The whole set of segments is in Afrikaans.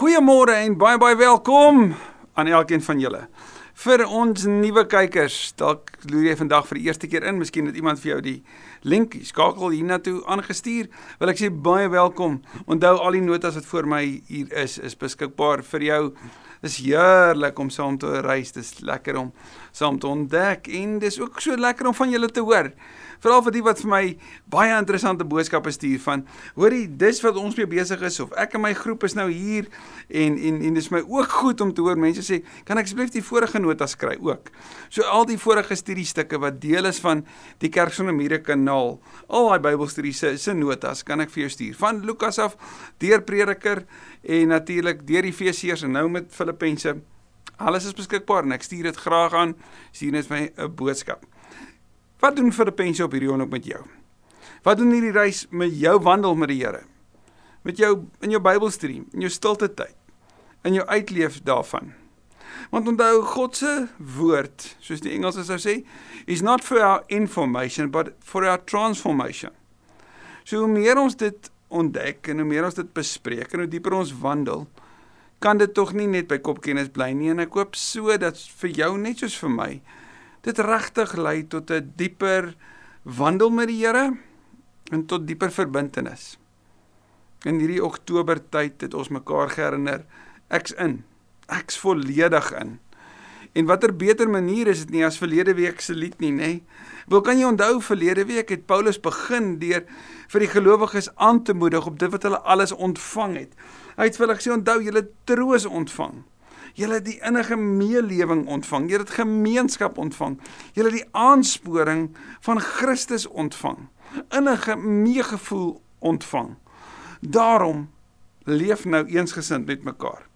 Goeiemôre en baie baie welkom aan elkeen van julle. Vir ons nuwe kykers, dalk loer jy vandag vir die eerste keer in, miskien het iemand vir jou die link skakel hiernatoe aangestuur. Wil ek sê baie welkom. Onthou al die notas wat voor my hier is is beskikbaar vir jou. Dis heerlik om saam te reis. Dis lekker om saam te ontdek en dis ook so lekker om van julle te hoor. Veral vir die wat vir my baie interessante boodskappe stuur van hoorie dis wat ons mee besig is of ek en my groep is nou hier en en en dis my ook goed om te hoor mense sê kan ek asseblief die vorige notas kry ook. So al die vorige studiestukke wat deel is van die Kerk sonder mure kanaal, al daai Bybelstudie se se notas kan ek vir jou stuur van Lukas af deur Prediker en natuurlik deur Efesiërs en nou met Filippense. Alles is beskikbaar en ek stuur dit graag aan. Stuur net my 'n boodskap. Wat doen Filippense op hierdie oomblik met jou? Wat doen hierdie reis met jou wandel met die Here? Met jou in jou Bybelstudie, in jou stilte tyd, in jou uitleef daarvan. Want onthou God se woord, soos die Engelse sou sê, is not for our information but for our transformation. So hoe meer ons dit ontdek en hoe meer ons dit bespreek en hoe dieper ons wandel, kan dit tog nie net by kopkennis bly nie en ek hoop so dat vir jou net soos vir my dit regtig lei tot 'n dieper wandel met die Here en tot dieper verbintenis. In hierdie Oktober tyd het ons mekaar herinner ek's in. Ek's volledig in. En watter beter manier is dit nie as verlede week se lied nie, nê? Wil kan jy onthou verlede week het Paulus begin deur vir die gelowiges aan te moedig op dit wat hulle alles ontvang het. Hy het vir hulle gesê onthou julle troos ontvang. Julle het die innige meelewing ontvang. Julle het gemeenskap ontvang. Julle het die aansporing van Christus ontvang. Innige meegevoel ontvang. Daarom leef nou eensgesind met mekaar.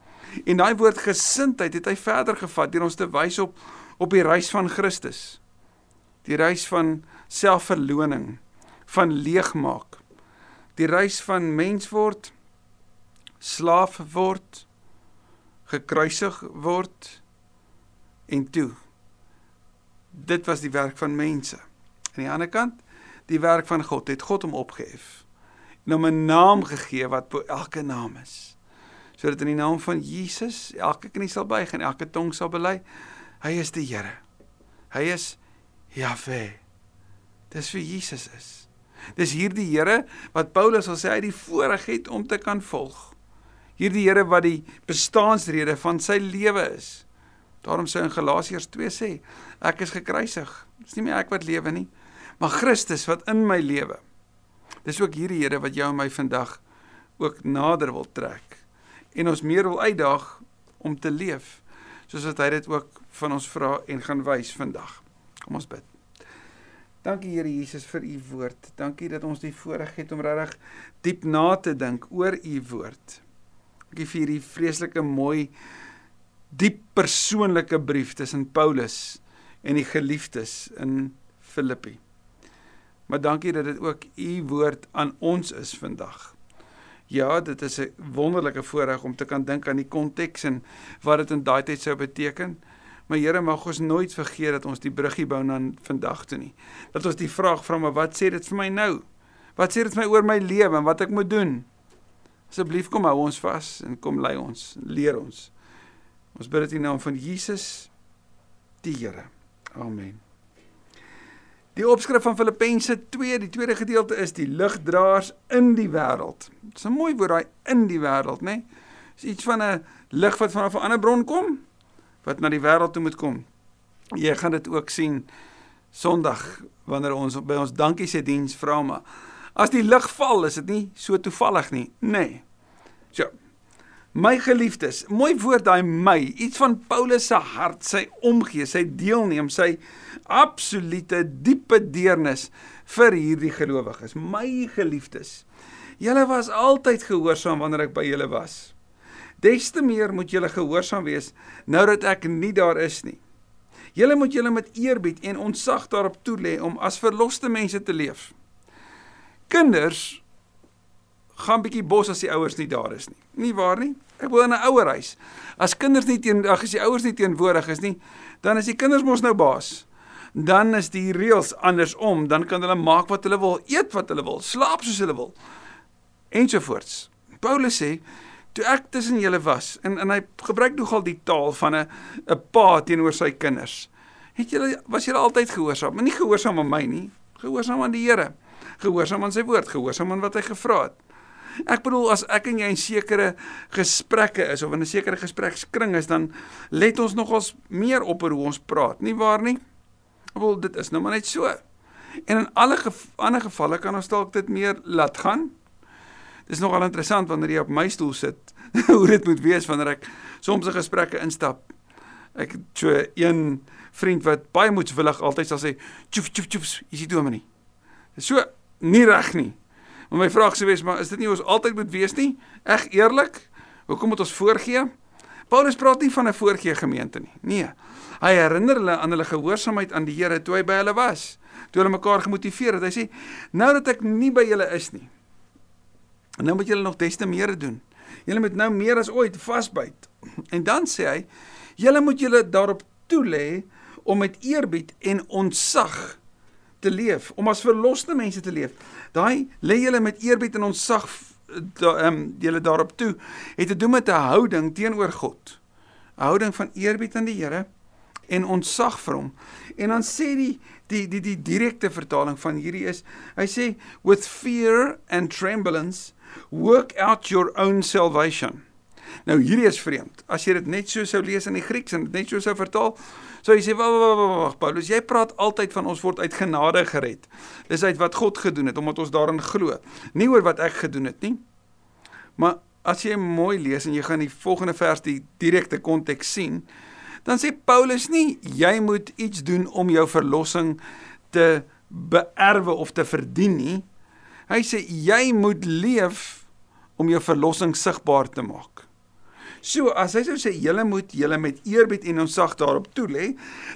En daai woord gesindheid het hy verder gevat deur ons te wys op op die reis van Christus. Die reis van selfverloning, van leegmaak. Die reis van mens word, slaaf word, gekruisig word en toe dit was die werk van mense. Aan die ander kant, die werk van God het God hom opgehef en hom 'n naam gegee wat bo elke naam is. Sodat in die naam van Jesus elke knie sal buig en elke tong sal bely, hy is die Here. Hy is Jahwe. Dis vir Jesus is. Dis hierdie Here wat Paulus sal sê hy die voorreg het om te kan volg hierdie Here wat die bestaansrede van sy lewe is. Daarom sê in Galasiërs 2 sê, ek is gekruisig. Dis nie meer ek wat lewe nie, maar Christus wat in my lewe. Dis ook hierdie Here wat jou en my vandag ook nader wil trek en ons meer wil uitdaag om te leef soos wat hy dit ook van ons vra en gaan wys vandag. Kom ons bid. Dankie Here Jesus vir u woord. Dankie dat ons die voorreg het om regtig diep na te dink oor u woord. Dankie vir hierdie vreeslike mooi diep persoonlike brief tussen Paulus en die geliefdes in Filippi. Maar dankie dat dit ook u woord aan ons is vandag. Ja, dit is 'n wonderlike voorreg om te kan dink aan die konteks en wat dit in daai tyd sou beteken. Maar Here, mag ons nooit vergeet dat ons die bruggie bou na vandag toe nie. Dat ons die vraag vra, maar wat sê dit vir my nou? Wat sê dit vir my oor my lewe en wat ek moet doen? Asseblief kom hou ons vas en kom lei ons, leer ons. Ons bid dit in naam van Jesus die Here. Amen. Die opskrif van Filippense 2, die tweede gedeelte is die ligdraers in die wêreld. Dis 'n mooi woord daai in die wêreld, né? Nee? Dis iets van 'n lig wat vanaf 'n ander bron kom wat na die wêreld toe moet kom. Jy gaan dit ook sien Sondag wanneer ons by ons dankie sê diens vra maar As die lig val, is dit nie so toevallig nie. Nee. So. My geliefdes, mooi woord daai my, iets van Paulus se hart, sy omgee, sy deelneem, sy absolute diepe deernis vir hierdie gelowiges. My geliefdes, julle was altyd gehoorsaam wanneer ek by julle was. Des te meer moet julle gehoorsaam wees nou dat ek nie daar is nie. Julle moet julle met eerbied en ontzag daarop toelê om as verloste mense te leef kinders gaan bietjie bos as die ouers nie daar is nie. Nie waar nie? Ek woon in 'n ouerhuis. As kinders nie teen ag as die ouers nie teenwoordig is nie, dan is die kinders mos nou baas. Dan is die reëls andersom, dan kan hulle maak wat hulle wil, eet wat hulle wil, slaap soos hulle wil ensovoorts. Paulus sê toe ek tussen julle was en en hy gebruik nogal die taal van 'n 'n pa teenoor sy kinders. Het julle was julle altyd gehoorsaam, maar nie gehoorsaam aan my nie, gehoorsaam aan die Here. Gehoorsaam aan sy woord, gehoorsaam aan wat hy gevra het. Ek bedoel as ek en jy in sekere gesprekke is of in 'n sekere gesprekskring is, dan let ons nogals meer op hoe ons praat, nie waar nie? Bedoel dit is nou maar net so. En in alle gev ander gevalle kan ons dalk dit meer laat gaan. Dis nogal interessant wanneer jy op my stoel sit hoe dit moet wees wanneer ek soms in gesprekke instap. Ek het so een vriend wat baie moedswillig altyd sal sê, "Tjoef, tjoef, tjoef, is jy dom nie?" Dis so nie reg nie. Maar my vraag sou wees, maar is dit nie ons altyd moet wees nie? Eg eerlik? Hoekom moet ons voorgee? Paulus praat nie van 'n voorgee gemeente nie. Nee. Hy herinner hulle aan hulle gehoorsaamheid aan die Here toe hy by hulle was. Toe hulle mekaar gemotiveer het. Hy sê, "Nou dat ek nie by julle is nie, nou moet julle nog des te meer doen. Julle moet nou meer as ooit vasbyt." En dan sê hy, "Julle moet julle daarop toelê om met eerbied en ontzag te leef, om as verloste mense te leef. Daai lê julle met eerbied en ontzag ehm um, julle daarop toe het te doen met 'n houding teenoor God. 'n Houding van eerbied aan die Here en ontzag vir hom. En dan sê die die die die direkte vertaling van hierdie is hy sê with fear and tremblance work out your own salvation. Nou hierdie is vreemd. As jy dit net so sou lees in die Grieks en dit net so sou vertaal, So jy sê wag wag wag Paulus, jy praat altyd van ons word uit genade gered. Dis uit wat God gedoen het omdat ons daarin glo. Nie oor wat ek gedoen het nie. Maar as jy mooi lees en jy gaan die volgende vers die direkte konteks sien, dan sê Paulus nie jy moet iets doen om jou verlossing te beerwe of te verdien nie. Hy sê jy moet leef om jou verlossing sigbaar te maak. So as hy sou sê julle moet julle met eerbied en onsag daarop toelê,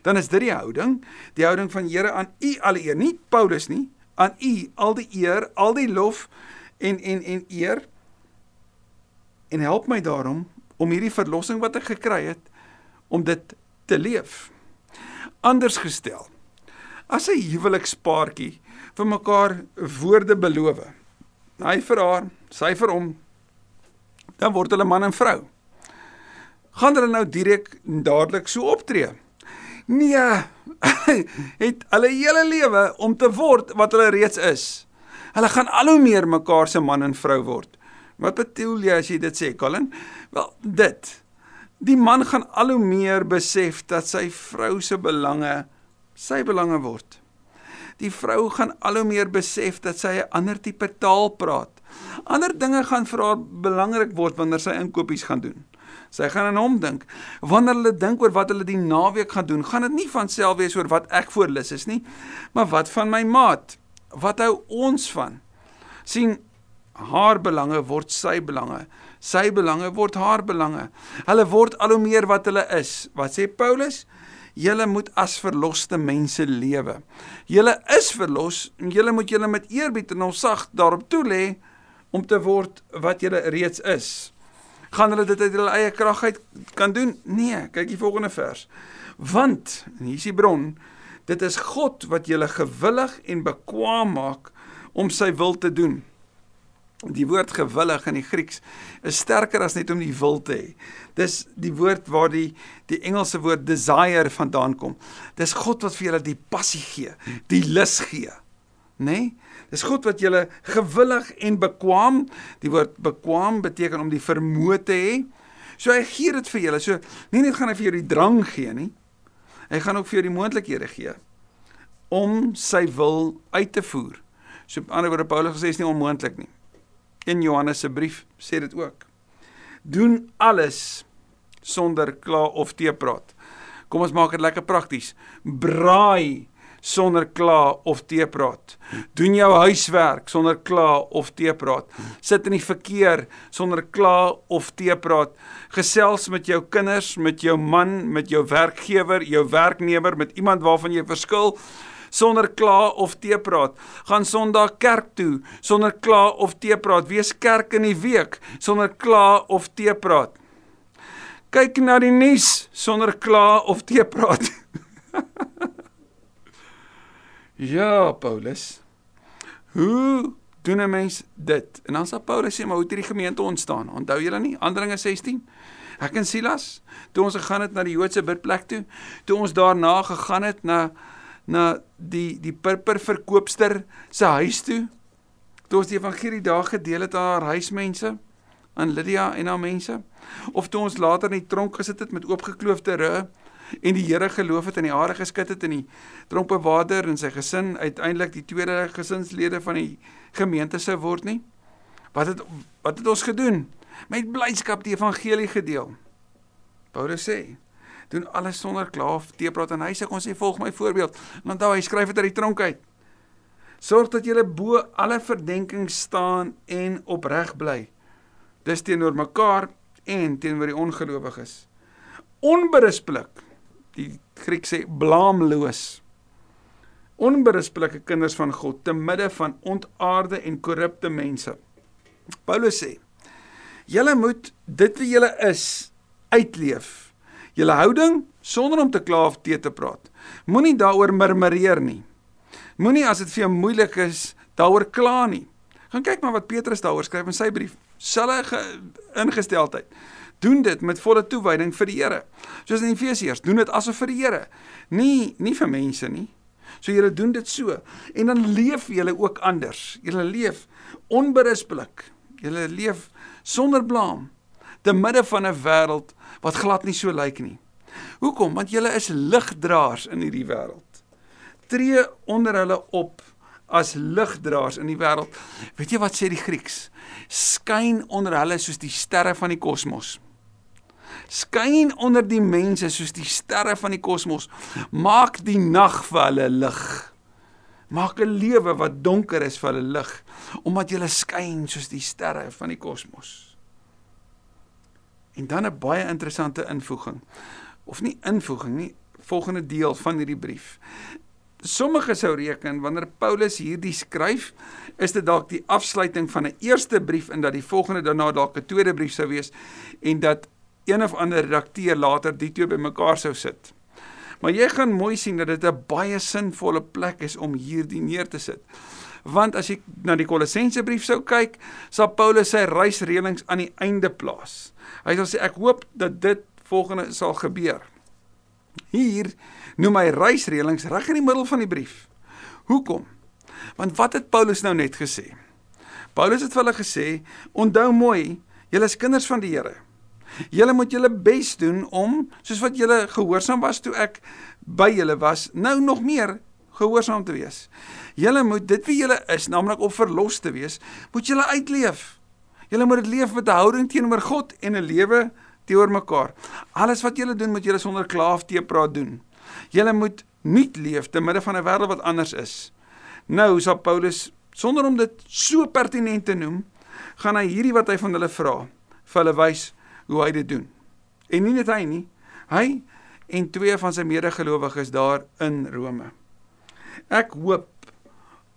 dan is dit die houding, die houding van Here aan u alle eer, nie Paulus nie, aan u al die eer, al die lof en en en eer. En help my daarom om hierdie verlossing wat ek gekry het om dit te leef. Anders gestel. As 'n huwelikspaartjie vir mekaar woorde beloof. Hy vir haar, sy vir hom, dan word hulle man en vrou gaan hulle nou direk dadelik so optree. Nee, het hulle hele lewe om te word wat hulle reeds is. Hulle gaan al hoe meer mekaar se man en vrou word. Wat bedoel jy as jy dit sê, Colin? Wel, dit. Die man gaan al hoe meer besef dat sy vrou se belange sy belange word. Die vrou gaan al hoe meer besef dat sy 'n ander tipe taal praat. Ander dinge gaan vir haar belangrik word wanneer sy inkopies gaan doen. Sy gaan aan hom dink. Wanneer hulle dink oor wat hulle die naweek gaan doen, gaan dit nie van self wees oor wat ek voorlus is nie, maar wat van my maat? Wat hou ons van? sien haar belange word sy belange. Sy belange word haar belange. Hulle word al hoe meer wat hulle is. Wat sê Paulus? Julle moet as verloste mense lewe. Julle is verlos en julle moet julle met eerbied en ontzag daarop toelê om te word wat julle reeds is gaan hulle dit uit hulle eie krag uit kan doen? Nee, kyk die volgende vers. Want hier is die bron, dit is God wat julle gewillig en bekwam maak om sy wil te doen. Die woord gewillig in die Grieks is sterker as net om die wil te hê. Dis die woord waar die die Engelse woord desire vandaan kom. Dis God wat vir julle die passie gee, die lus gee. Né? Nee? Dis God wat julle gewillig en bekwam, die woord bekwam beteken om die vermoë te hê. So hy gee dit vir julle. So nie net gaan hy vir jou die drang gee nie. Hy gaan ook vir jou die moontlikhede gee om sy wil uit te voer. So op ander woorde Paulus gesê is nie onmoontlik nie. In Johannes se brief sê dit ook. Doen alles sonder kla of teepraat. Kom ons maak dit lekker prakties. Braai sonder kla of teepraat. Doen jou huiswerk sonder kla of teepraat. Sit in die verkeer sonder kla of teepraat. Gesels met jou kinders, met jou man, met jou werkgewer, jou werknemer, met iemand waarvan jy verskil sonder kla of teepraat. Gaan Sondag kerk toe sonder kla of teepraat. Wees kerk in die week sonder kla of teepraat. Kyk na die nuus sonder kla of teepraat. Ja, Paulus. Hoe doen 'n mens dit. En dan sê Paulus sê maar hoe het hierdie gemeente ontstaan? Onthou julle nie Handelinge 16? Ek en Silas, toe ons gegaan het na die Joodse bidplek toe, toe ons daarna gegaan het na na die die purper verkoopster se huis toe. Toe ons die evangelie daar gedeel het aan haar huismense, aan Lydia en haar mense, of toe ons later in die tronk gesit het met oopgekloofde rug en die Here geloof het in die hare geskit het in die tronkbewaarder en sy gesin uiteindelik die tweede gesinslede van die gemeente sou word nie. Wat het wat het ons gedoen? Met blydskap die evangelie gedeel. Paulus sê, doen alles sonder klaaf, teepraat en hy sê ons sê volg my voorbeeld. En onthou hy skryf dit uit die tronk uit. Sorg dat jy bo alle verdenking staan en opreg bly. Dis teenoor mekaar en teenoor die ongelowiges. Onberispelik. Die Griek sê blaamloos. Onberispelike kinders van God te midde van ontaarde en korrupte mense. Paulus sê: Julle moet dit wie julle is uitleef julle houding sonder om te kla of te te praat. Moenie daaroor murmureer nie. Moenie as dit vir jou moeilik is daaroor kla nie. Gaan kyk maar wat Petrus daaroor skryf in sy brief. Selfe ingesteldheid. Doen dit met volle toewyding vir die Here. Soos in Efesiërs, doen dit asof vir die Here, nie nie vir mense nie. So julle doen dit so en dan leef julle ook anders. Julle leef onberispelik. Julle leef sonder blaam te midde van 'n wêreld wat glad nie so lyk nie. Hoekom? Want julle is ligdraers in hierdie wêreld. Tree onder hulle op as ligdraers in die wêreld. Weet jy wat sê die Grieks? Skyn onder hulle soos die sterre van die kosmos. Skyn onder die mense soos die sterre van die kosmos. Maak die nag vir hulle lig. Maak 'n lewe wat donker is vir hulle lig, omdat jy skyn soos die sterre van die kosmos. En dan 'n baie interessante invoeging. Of nie invoeging nie, volgende deel van hierdie brief. Sommige sou reken wanneer Paulus hierdie skryf, is dit dalk die afsluiting van 'n eerste brief en dat die volgende daarna dalk 'n tweede brief sou wees en dat een of ander redakteur later die twee bymekaar sou sit. Maar jy gaan mooi sien dat dit 'n baie sinvolle plek is om hierdie neer te sit. Want as jy na die Kolossense brief sou kyk, sal Paulus sy reisreëlings aan die einde plaas. Hy sal sê ek hoop dat dit volgende sal gebeur. Hier noem hy reisreëlings reg in die middel van die brief. Hoekom? Want wat het Paulus nou net gesê? Paulus het vir hulle gesê: "Onthou mooi, julle is kinders van die Here. Julle moet julle bes doen om soos wat julle gehoorsaam was toe ek by julle was, nou nog meer gehoorsaam te wees. Julle moet dit wie julle is, naamlik om verlos te wees, moet julle uitleef." Julle moet dit leef met 'n houding teenoor God en 'n lewe teenoor mekaar. Alles wat julle doen, moet julle sonder klaaf teepraat doen. Julle moet nuut leef te midde van 'n wêreld wat anders is. Nou sal Paulus sonder om dit so pertinent te noem, gaan hy hierdie wat hy van hulle vra, vir hulle wys hoe hy dit doen. En nie net hy nie, hy en twee van sy medegelowiges daar in Rome. Ek hoop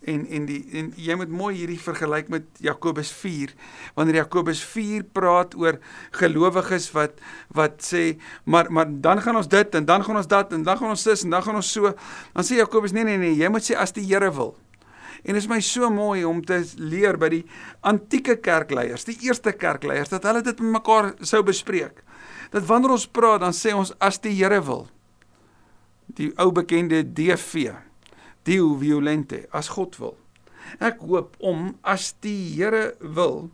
En en die en jy moet mooi hierdie vergelyk met Jakobus 4. Wanneer Jakobus 4 praat oor gelowiges wat wat sê maar maar dan gaan ons dit en dan gaan ons dat en dan gaan ons sis en dan gaan ons so. Dan sê Jakobus nee nee nee, jy moet sê as die Here wil. En dit is my so mooi om te leer by die antieke kerkleiers, die eerste kerkleiers dat hulle dit met mekaar sou bespreek. Dat wanneer ons praat dan sê ons as die Here wil. Die ou bekende DV Dio violente as God wil. Ek hoop om as die Here wil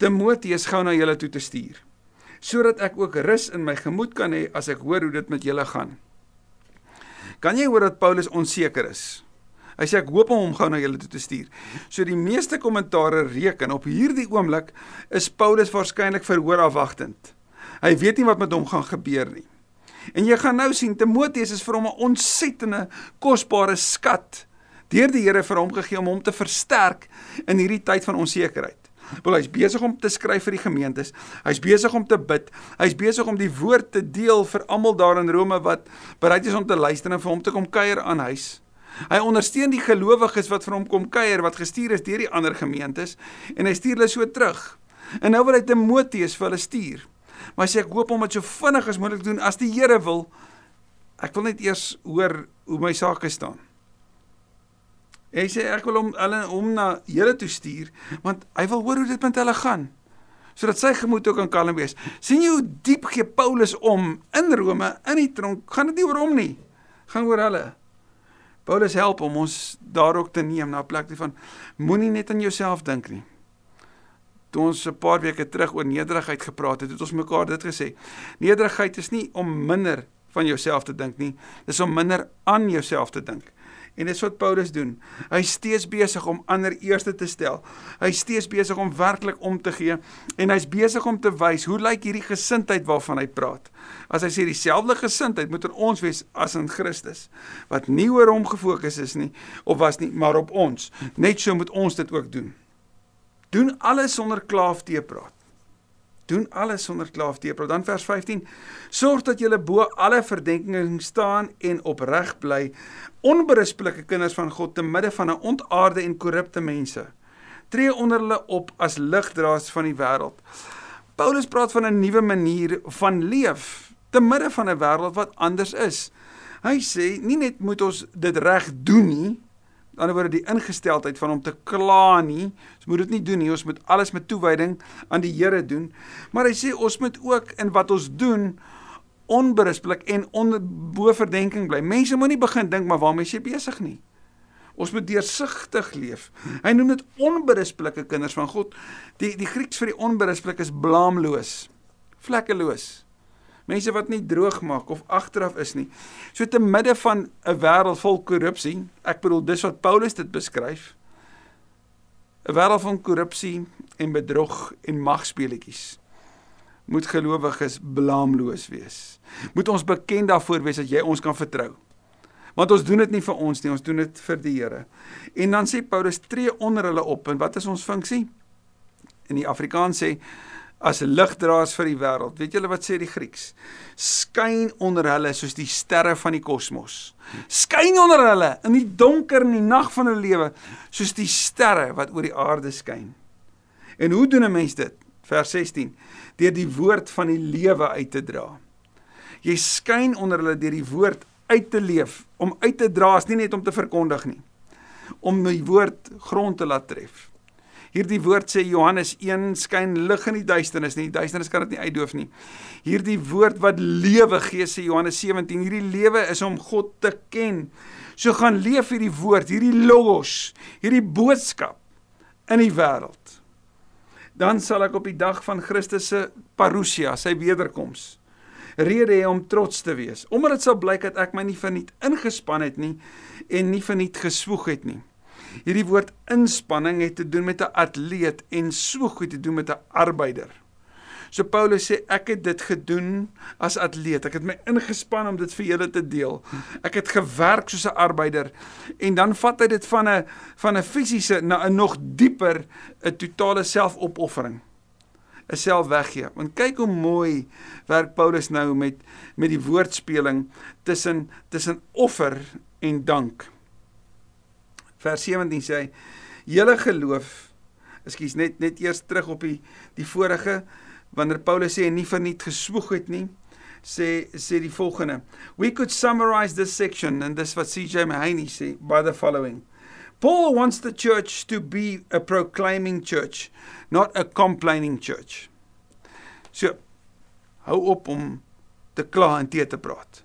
Timoteus gou na julle toe te stuur sodat ek ook rus in my gemoed kan hê as ek hoor hoe dit met julle gaan. Kan jy hoor dat Paulus onseker is? Hy sê ek hoop om hom gou na julle toe te stuur. So die meeste kommentare reken op hierdie oomblik is Paulus waarskynlik verhoor afwagtend. Hy weet nie wat met hom gaan gebeur nie. En jy gaan nou sien Timoteus is vir hom 'n ontsettende kosbare skat deur die Here vir hom gegee om hom te versterk in hierdie tyd van onsekerheid. Wel hy's besig om te skryf vir die gemeentes. Hy's besig om te bid. Hy's besig om die woord te deel vir almal daar in Rome wat bereid is om te luister en vir hom te kom kuier aan huis. Hy ondersteun die gelowiges wat vir hom kom kuier wat gestuur is deur die ander gemeentes en hy stuur hulle so terug. En nou wil hy Timoteus vir hulle stuur. Maar sê ek hoop om dit so vinnig as moontlik doen as die Here wil. Ek wil net eers hoor hoe my sake staan. Hy sê ek wil hom hulle hom na julle toe stuur want hy wil hoor hoe dit met hulle gaan sodat sy gemoed ook kan kalm wees. sien jy hoe diep gee Paulus om in Rome in die tronk? Gaan dit nie oor hom nie. Gaan oor hulle. Paulus help om ons daar ook te neem na 'n plek toe van moenie net aan jouself dink nie. Toe ons 'n paar weke terug oor nederigheid gepraat het, het ons mekaar dit gesê. Nederigheid is nie om minder van jouself te dink nie, dis om minder aan jouself te dink. En dis wat Paulus doen. Hy's steeds besig om ander eerste te stel. Hy's steeds besig om werklik om te gee en hy's besig om te wys hoe lyk hierdie gesindheid waarvan hy praat. As hy sê dieselfde gesindheid moet in ons wees as in Christus wat nie oor hom gefokus is nie of was nie, maar op ons. Net so moet ons dit ook doen. Doen alles sonder klaaf te praat doen alles sonder klaaf teepraat. Dan vers 15: Sorg dat julle bo alle verdenking staan en opreg bly, onberispelike kinders van God te midde van 'n ontaarde en korrupte mense. Tree onder hulle op as ligdraers van die wêreld. Paulus praat van 'n nuwe manier van leef te midde van 'n wêreld wat anders is. Hy sê nie net moet ons dit reg doen nie, Aan die ander woorde die ingesteldheid van om te kla nie. Ons moet dit nie doen nie. Ons moet alles met toewyding aan die Here doen. Maar hy sê ons moet ook in wat ons doen onberispelik en onder bo verdenking bly. Mense moenie begin dink maar waarmee jy besig nie. Ons moet deursigtig leef. Hy noem dit onberispelike kinders van God. Die die Grieks vir die onberispelik is blaamloos. Vlekkeloos mense wat nie droog maak of agteraf is nie. So te midde van 'n wêreld vol korrupsie, ek bedoel dis wat Paulus dit beskryf. 'n Wêreld van korrupsie en bedrog en magspeletjies. Moet gelowiges blaamloos wees. Moet ons bekend daarvoor wees dat jy ons kan vertrou. Want ons doen dit nie vir ons nie, ons doen dit vir die Here. En dan sê Paulus tree onder hulle op en wat is ons funksie? In die Afrikaans sê as ligdraers vir die wêreld. Weet julle wat sê die Grieks? Skyn onder hulle soos die sterre van die kosmos. Skyn onder hulle in die donker en die nag van hulle lewe soos die sterre wat oor die aarde skyn. En hoe doen 'n mens dit? Vers 16. Deur die woord van die lewe uit te dra. Jy skyn onder hulle deur die woord uit te leef, om uit te dra is nie net om te verkondig nie. Om die woord grond te laat tref. Hierdie woord sê Johannes 1 skyn lig in die duisternis nie. Die duisternis kan dit nie uitdoof nie. Hierdie woord wat lewe gee sê Johannes 17. Hierdie lewe is om God te ken. So gaan leef hierdie woord, hierdie logos, hierdie boodskap in die wêreld. Dan sal ek op die dag van Christus se parousia, sy wederkoms, rede hê om trots te wees, omdat dit sal blyk dat ek my nie verniet ingespan het nie en nie verniet geswoeg het nie. Hierdie woord inspanning het te doen met 'n atleet en so goed te doen met 'n arbeider. So Paulus sê ek het dit gedoen as atleet. Ek het my ingespan om dit vir julle te deel. Ek het gewerk soos 'n arbeider en dan vat hy dit van 'n van 'n fisiese na 'n nog dieper 'n totale selfopoffering. 'n self weggee. Want kyk hoe mooi werk Paulus nou met met die woordspeling tussen tussen offer en dank vers 17 sê hy julle geloof ekskuus net net eers terug op die die vorige wanneer Paulus sê nie verniet geswoeg het nie sê sê die volgende we could summarize this section and this what CJ Mahoney sê by the following. Paul wants the church to be a proclaiming church not a complaining church. So hou op om te kla en te te praat.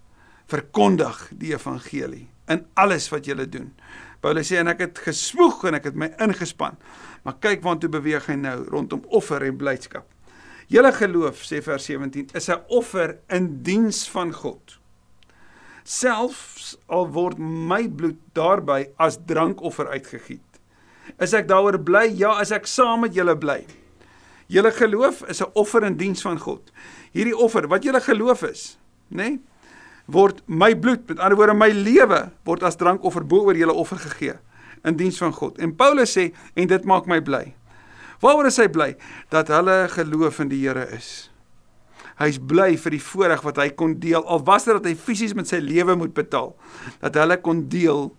Verkondig die evangelie in alles wat jy doen Paulus sê en ek het geswoeg en ek het my ingespan. Maar kyk waantoe beweeg hy nou rondom offer en blydskap. Julle geloof sê vers 17 is 'n offer in diens van God. Selfs al word my bloed daarby as drankoffer uitgegiet. Is ek daaroor bly? Ja, as ek saam met julle bly. Julle geloof is 'n offer in diens van God. Hierdie offer wat julle geloof is, nê? Nee? Word my bloed, met ander woorde my lewe word as drankoffer bo oor julle offer gegee in diens van God. En Paulus sê en dit maak my bly. Waaroor is hy bly? Dat hulle geloof in die Here is. Hy's bly vir die voorreg wat hy kon deel al was dit dat hy fisies met sy lewe moet betaal dat hulle kon deel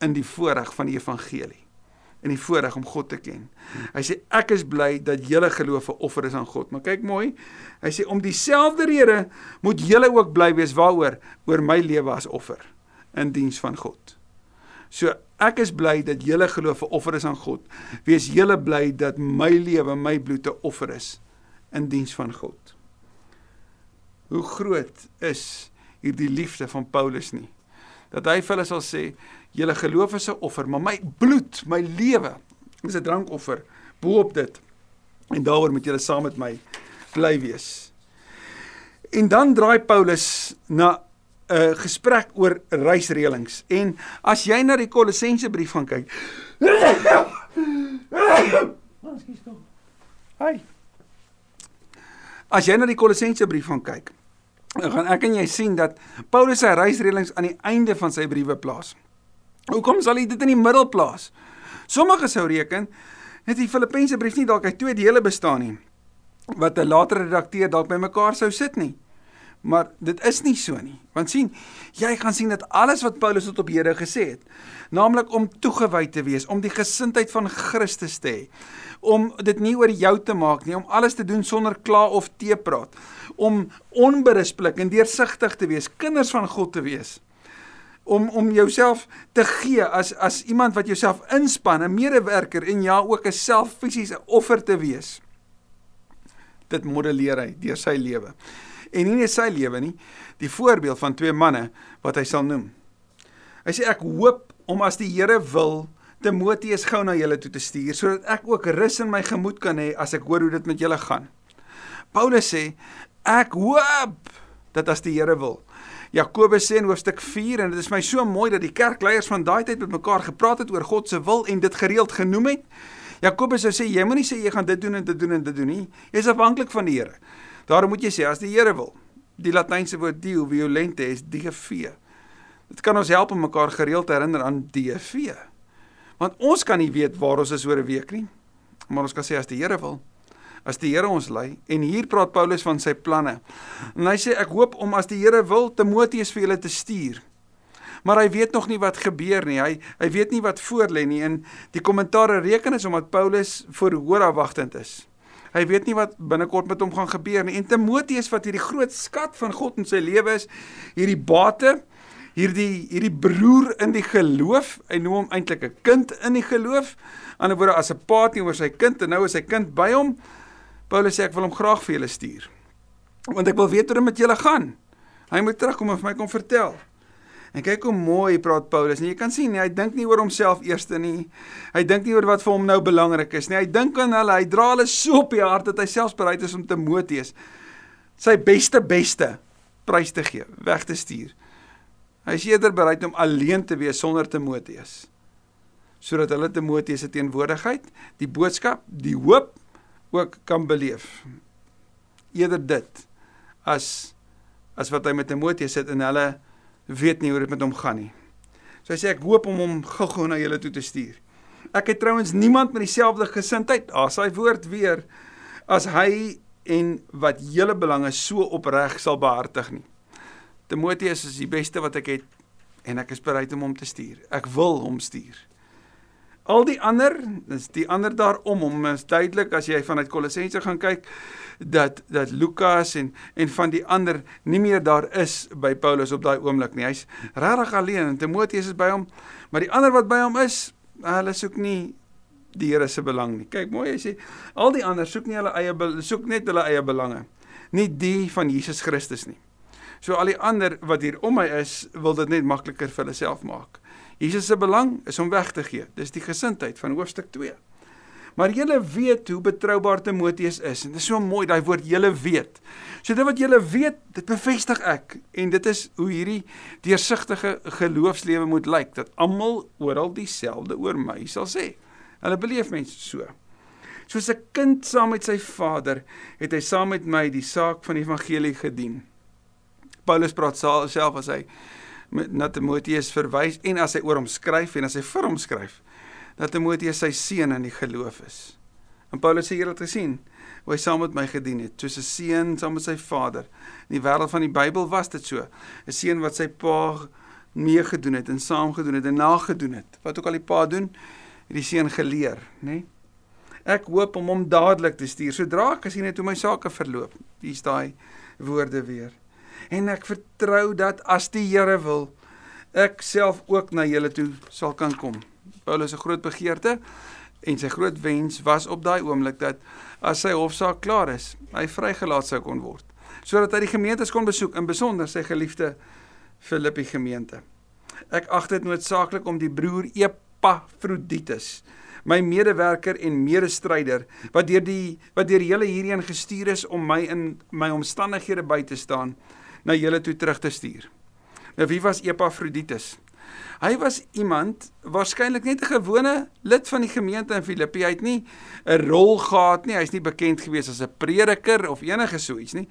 in die voorreg van die evangelie en die voorreg om God te ken. Hy sê ek is bly dat julle geloof 'n offer is aan God. Maar kyk mooi. Hy sê om dieselfde rede moet julle ook bly wees waaroor oor my lewe as offer in diens van God. So ek is bly dat julle geloof 'n offer is aan God. Wees julle bly dat my lewe, my bloed 'n offer is in diens van God. Hoe groot is hierdie liefde van Paulus nie? Dat hy vir hulle sal sê, julle geloof is 'n offer, maar my bloed, my lewe is 'n drankoffer bo-op dit. En daaroor moet julle saam met my bly wees. En dan draai Paulus na 'n uh, gesprek oor reisreëlings. En as jy na die Kolossense brief gaan kyk. Hi. As jy na die Kolossense brief gaan kyk, gaan ek en jy sien dat Paulus sy reisreëlings aan die einde van sy briewe plaas. Hoekom sal hy dit in die middel plaas? Sommige sou reken net die Filippense brief nie dalk uit twee dele bestaan nie wat 'n latere redakteur dalk bymekaar sou sit nie. Maar dit is nie so nie. Want sien, jy gaan sien dat alles wat Paulus tot op Here gesê het, naamlik om toegewy te wees, om die gesindheid van Christus te hê, om dit nie oor jou te maak nie, om alles te doen sonder kla of teepraat, om onberispelik en deursigtig te wees, kinders van God te wees om om jouself te gee as as iemand wat jouself inspann, 'n medewerker en ja ook 'n self fisiese offer te wees. Dit modelleer hy deur sy lewe. En nie net sy lewe nie, die voorbeeld van twee manne wat hy sal noem. Hy sê ek hoop om as die Here wil Timoteus gou na julle toe te stuur sodat ek ook rus in my gemoed kan hê as ek hoor hoe dit met julle gaan. Paulus sê ek hoop dat as die Here wil. Jakobus sê in hoofstuk 4 en dit is my so mooi dat die kerkleiers van daai tyd met mekaar gepraat het oor God se wil en dit gereeld genoem het. Jakobus sê jy moenie sê jy gaan dit doen en dit doen en dit doen nie. Jy's afhanklik van die Here. Daarom moet jy sê as die Here wil. Die latynse woord dio violente is DV. Dit kan ons help om mekaar gereeld te herinner aan DV. Want ons kan nie weet waar ons is oor 'n week nie. Maar ons kan sê as die Here wil, as die Here ons lei en hier praat Paulus van sy planne. En hy sê ek hoop om as die Here wil Timoteus vir julle te stuur. Maar hy weet nog nie wat gebeur nie. Hy hy weet nie wat voorlê nie en die kommentaare reken is omdat Paulus voor hoor afwagtend is. Hy weet nie wat binnekort met hom gaan gebeur nie. En Timoteus wat hierdie groot skat van God in sy lewe is, hierdie bate, hierdie hierdie broer in die geloof, hy noem hom eintlik 'n kind in die geloof. Aan die ander woorde as 'n pa teenoor sy kind en nou is sy kind by hom. Paulus sê ek wil hom graag vir julle stuur. Want ek wil weet hoe dit met julle gaan. Hy moet terugkom en vir my kom vertel. En kyk hoe mooi praat Paulus. En jy kan sien, nie, hy dink nie oor homself eerste nie. Hy dink nie oor wat vir hom nou belangrik is nie. Hy dink aan hulle. Hy dra hulle so op die hart dat hy selfs bereid is om Timoteus sy beste beste prys te gee, weg te stuur. Hy is eerder bereid om alleen te wees sonder Timoteus. Sodat hulle Timoteus se teenwoordigheid, die boodskap, die hoop ook kan beleef. Eerder dit as as wat hy met Timoteus sit en hulle weet nie hoe dit met hom gaan nie. So hy sê ek hoop om hom gou-gou na julle toe te stuur. Ek het trouens niemand met dieselfde gesindheid, as hy woord weer as hy en wat julle belange so opreg sal behartig nie. Timoteus is die beste wat ek het en ek is bereid om hom te stuur. Ek wil hom stuur. Al die ander, dis die ander daarom om is duidelik as jy vanuit Kolossense gaan kyk dat dat Lukas en en van die ander nie meer daar is by Paulus op daai oomblik nie. Hy's regtig alleen en Timoteus is by hom, maar die ander wat by hom is, hulle soek nie die Here se belang nie. Kyk mooi, hy sê al die ander soek nie hulle eie soek net hulle eie belange, nie die van Jesus Christus nie. So al die ander wat hier om my is, wil dit net makliker vir hulle self maak. Jesus se belang is om weg te gee. Dis die gesindheid van hoofstuk 2. Maar julle weet hoe betroubaar Timoteus is en dit is so mooi daai woord julle weet. So dit wat julle weet, dit bevestig ek en dit is hoe hierdie deursigtige geloofslewe moet lyk dat almal oral dieselfde oor my sal sê. Hulle beleef mense so. Soos 'n kind saam met sy vader, het hy saam met my die saak van die evangelie gedien. Paulus praat self as hy na Timoteus verwys en as hy oor hom skryf en as hy vir hom skryf dat Timoteus sy seun in die geloof is. En Paulus sê hier het gesien hoe hy saam met my gedien het, soos 'n seun saam met sy vader. In die wêreld van die Bybel was dit so. 'n Seun wat sy pa mee gedoen het en saam gedoen het en nagedoen het. Wat ook al die pa doen, het die seun geleer, nê? Nee? Ek hoop om hom dadelik te stuur sodra ek het hoe my sake verloop. Hier's daai woorde weer en ek vertrou dat as die Here wil ek self ook na julle toe sal kan kom. Paulus se groot begeerte en sy groot wens was op daai oomblik dat as sy hofsaak klaar is, hy vrygelaat sou kon word sodat hy die gemeentes kon besoek in besonder sy geliefde Filippi gemeente. Ek ag dit noodsaaklik om die broer Epafroditus, my medewerker en medestryder wat deur die wat deur julle hierheen gestuur is om my in my omstandighede by te staan, na julle toe terug te stuur. Nou wie was Epafroditus? Hy was iemand waarskynlik net 'n gewone lid van die gemeente in Filippi. Hy het nie 'n rol gehad nie. Hy's nie bekend gewees as 'n prediker of enige so iets nie.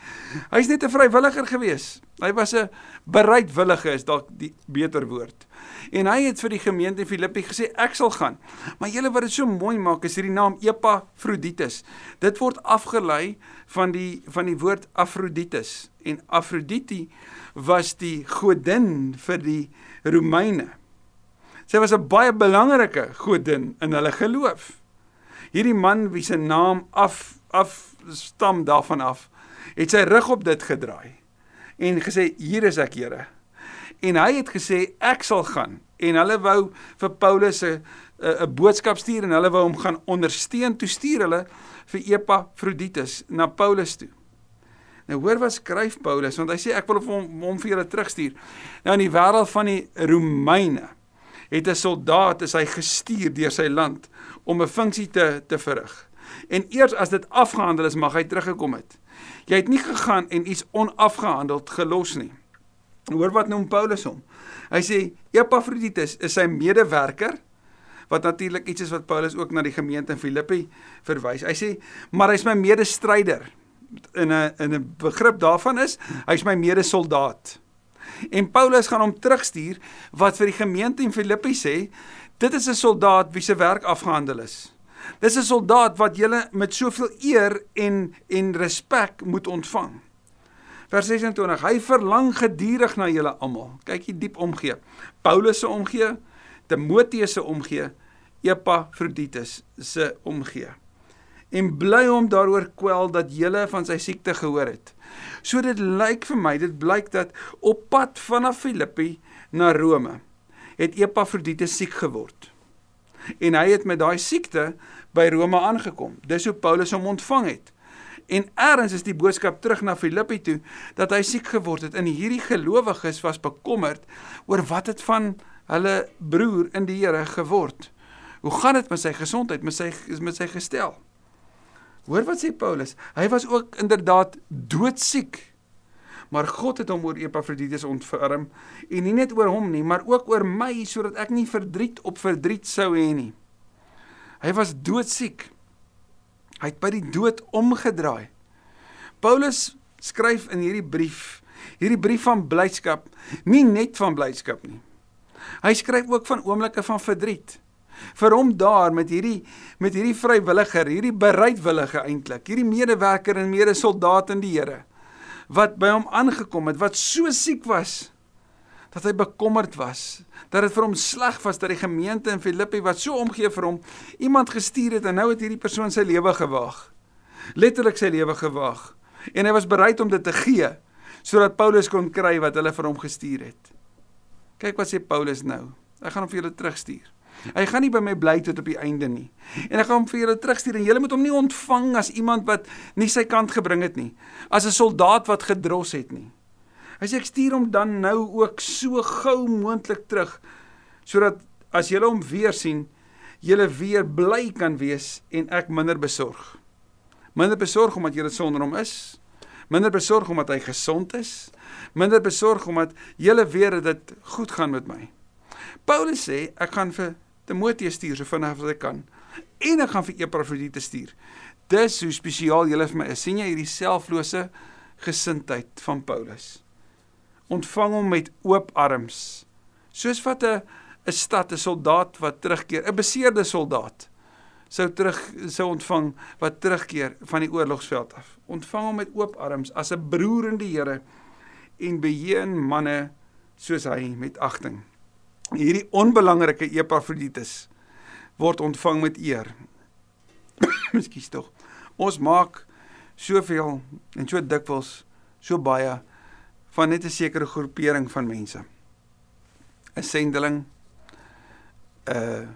Hy's net 'n vrywilliger gewees. Hy was 'n bereidwillige is dalk die beter woord. En hy het vir die gemeente in Filippi gesê ek sal gaan. Maar julle wat dit so mooi maak is hierdie naam Epafroditus. Dit word afgelei van die van die woord Afroditus en Afroditi was die godin vir die Romeine. Sy was 'n baie belangrike godin in hulle geloof. Hierdie man wie se naam af af stam daarvan af, het sy rug op dit gedraai en gesê hier is ek Here. En hy het gesê ek sal gaan en hulle wou vir Paulus 'n 'n boodskap stuur en hulle wou hom gaan ondersteun. Toe stuur hulle vir Epafroditus na Paulus toe. Nou hoor wat skryf Paulus want hy sê ek wil hom hom vir julle terugstuur. Nou in die wêreld van die Romeine het 'n soldaat is hy gestuur deur sy land om 'n funksie te te verrig. En eers as dit afgehandel is, mag hy teruggekom het. Jy het nie gegaan en iets onafgehandeld gelos nie. Hoor wat noem Paulus hom. Hy sê Epafroditus is sy medewerker wat natuurlik iets is wat Paulus ook na die gemeente in Filippi verwys. Hy sê maar hy's my medestryder. In 'n in 'n begrip daarvan is hy's my medesoldaat. En Paulus gaan hom terugstuur wat vir die gemeente in Filippi sê, dit is 'n soldaat wie se werk afgehandel is. Dis 'n soldaat wat julle met soveel eer en en respek moet ontvang. Vers 26: Hy verlang gedurig na julle almal. Kyk hier diep omgee. Paulus se omgee, Timoteus se omgee, Epafroditus se omgee. En bly hom daaroor kwel dat julle van sy siekte gehoor het. So dit lyk vir my, dit blyk dat op pad vanaf Filippi na Rome het Epafroditus siek geword. En hy het met daai siekte by Rome aangekom. Dis hoe Paulus hom ontvang het. En eers is die boodskap terug na Filippi toe dat hy siek geword het en hierdie gelowiges was bekommerd oor wat het van hulle broer in die Here geword. Hoe gaan dit met sy gesondheid, met sy met sy gestel? Hoor wat sê Paulus? Hy was ook inderdaad doodziek. Maar God het hom oor Epafroditus ontferm en nie net oor hom nie, maar ook oor my sodat ek nie verdriet op verdriet sou hê nie. Hy was doodziek. Hy het by die dood omgedraai. Paulus skryf in hierdie brief, hierdie brief van blydskap, nie net van blydskap nie. Hy skryf ook van oomblikke van verdriet vir hom daar met hierdie met hierdie vrywilliger, hierdie bereidwillige eintlik, hierdie medewerker en medesoldaat in die Here wat by hom aangekom het wat so siek was dat hy bekommerd was dat dit vir hom sleg was dat die gemeente in Filippi wat so omgee vir hom iemand gestuur het en nou het hierdie persoon sy lewe gewaag. Letterlik sy lewe gewaag. En hy was bereid om dit te gee sodat Paulus kon kry wat hulle vir hom gestuur het. Kyk wat sê Paulus nou. Ek gaan hom vir julle terugstuur Hy gaan nie by my bly tot op die einde nie. En ek gaan hom vir julle terugstuur en julle moet hom nie ontvang as iemand wat nie sy kant gebring het nie. As 'n soldaat wat gedros het nie. Hy sê ek stuur hom dan nou ook so gou moontlik terug sodat as julle hom weer sien, julle weer bly kan wees en ek minder besorg. Minder besorg omdat julle sonder hom is. Minder besorg omdat hy gesond is. Minder besorg omdat julle weet dat dit goed gaan met my. Paulus sê ek gaan vir Timoteus stuur so vinnig as ek kan. En ek gaan vir Epafroditus stuur. Dis hoe spesiaal julle vir my is. sien jy hierdie selflose gesindheid van Paulus? Ontvang hom met oop arms. Soos wat 'n 'n stad 'n soldaat wat terugkeer, 'n beseerde soldaat sou terug sou ontvang wat terugkeer van die oorlogsveld af. Ontvang hom met oop arms as 'n broer in die Here en beheen manne soos hy met agting hierdie onbelangrike Epafroditus word ontvang met eer. Miskien tog. Ons maak soveel en so dikwels so baie van net 'n sekere groepering van mense. 'n sendeling, 'n uh,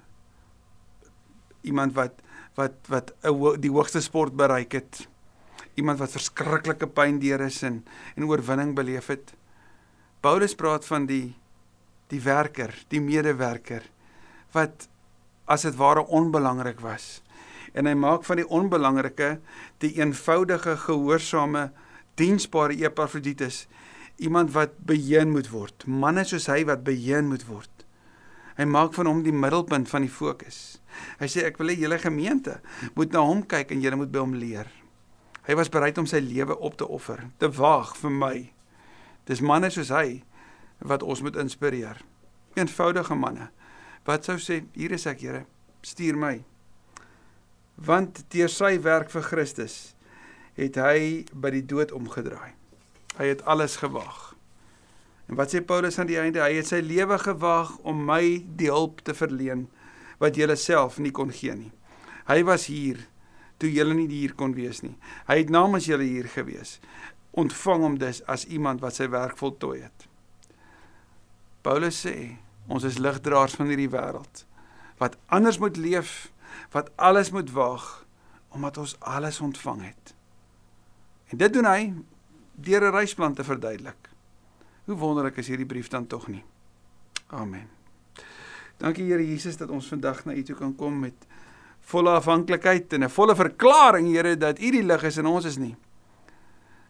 iemand wat wat wat uh, die hoogste sport bereik het. Iemand wat verskriklike pyn deur is en en oorwinning beleef het. Paulus praat van die die werker, die medewerker wat as dit ware onbelangrik was. En hy maak van die onbelangrike die eenvoudige gehoorsame diensbare Epafroditus iemand wat beheen moet word. Manne soos hy wat beheen moet word. Hy maak van hom die middelpunt van die fokus. Hy sê ek wil hê julle gemeente moet na hom kyk en julle moet by hom leer. Hy was bereid om sy lewe op te offer, te waag vir my. Dis manne soos hy wat ons moet inspireer. Eenvoudige manne wat sou sê hier is ek Here, stuur my. Want deur sy werk vir Christus het hy by die dood omgedraai. Hy het alles gewaag. En wat sê Paulus aan die einde? Hy het sy lewe gewaag om my die hulp te verleen wat julle self nie kon gee nie. Hy was hier toe julle nie hier kon wees nie. Hy het namens julle hier gewees. Ontvang hom dus as iemand wat sy werk voltooi het. Paulus sê, ons is ligdraers van hierdie wêreld wat anders moet leef, wat alles moet waag omdat ons alles ontvang het. En dit doen hy deur 'n reisplan te verduidelik. Hoe wonderlik is hierdie brief dan tog nie. Amen. Dankie Here Jesus dat ons vandag na U toe kan kom met volle afhanklikheid en 'n volle verklaring Here dat U die lig is en ons is nie.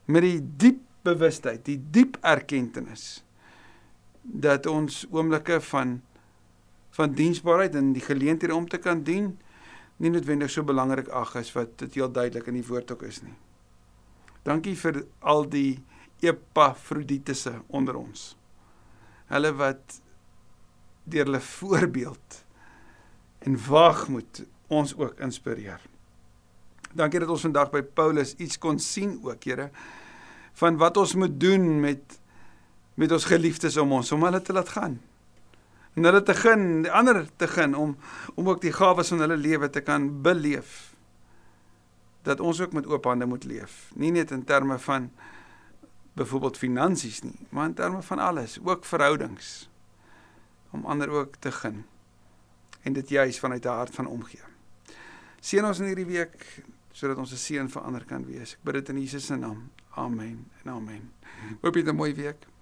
Met die diep bewustheid, die diep erkenning dat ons oomblikke van van diensbaarheid en die geleenthede om te kan dien nie noodwendig so belangrik ag is wat dit heel duidelik in die woord ook is nie. Dankie vir al die epafroditisse onder ons. Hulle wat deur hulle voorbeeld en waagmoed ons ook inspireer. Dankie dat ons vandag by Paulus iets kon sien ook, Here, van wat ons moet doen met met ons geliefdes om ons om hulle te laat gaan. En hulle te gun, die ander te gun om om ook die gawes van hulle lewe te kan beleef dat ons ook met oop hande moet leef. Nie net in terme van byvoorbeeld finansies nie, maar in terme van alles, ook verhoudings om ander ook te gun en dit juis vanuit 'n hart van omgee. Seën ons in hierdie week sodat ons 'n seën vir ander kan wees. Ek bid dit in Jesus se naam. Amen en amen. Hoop jy 'n mooi week.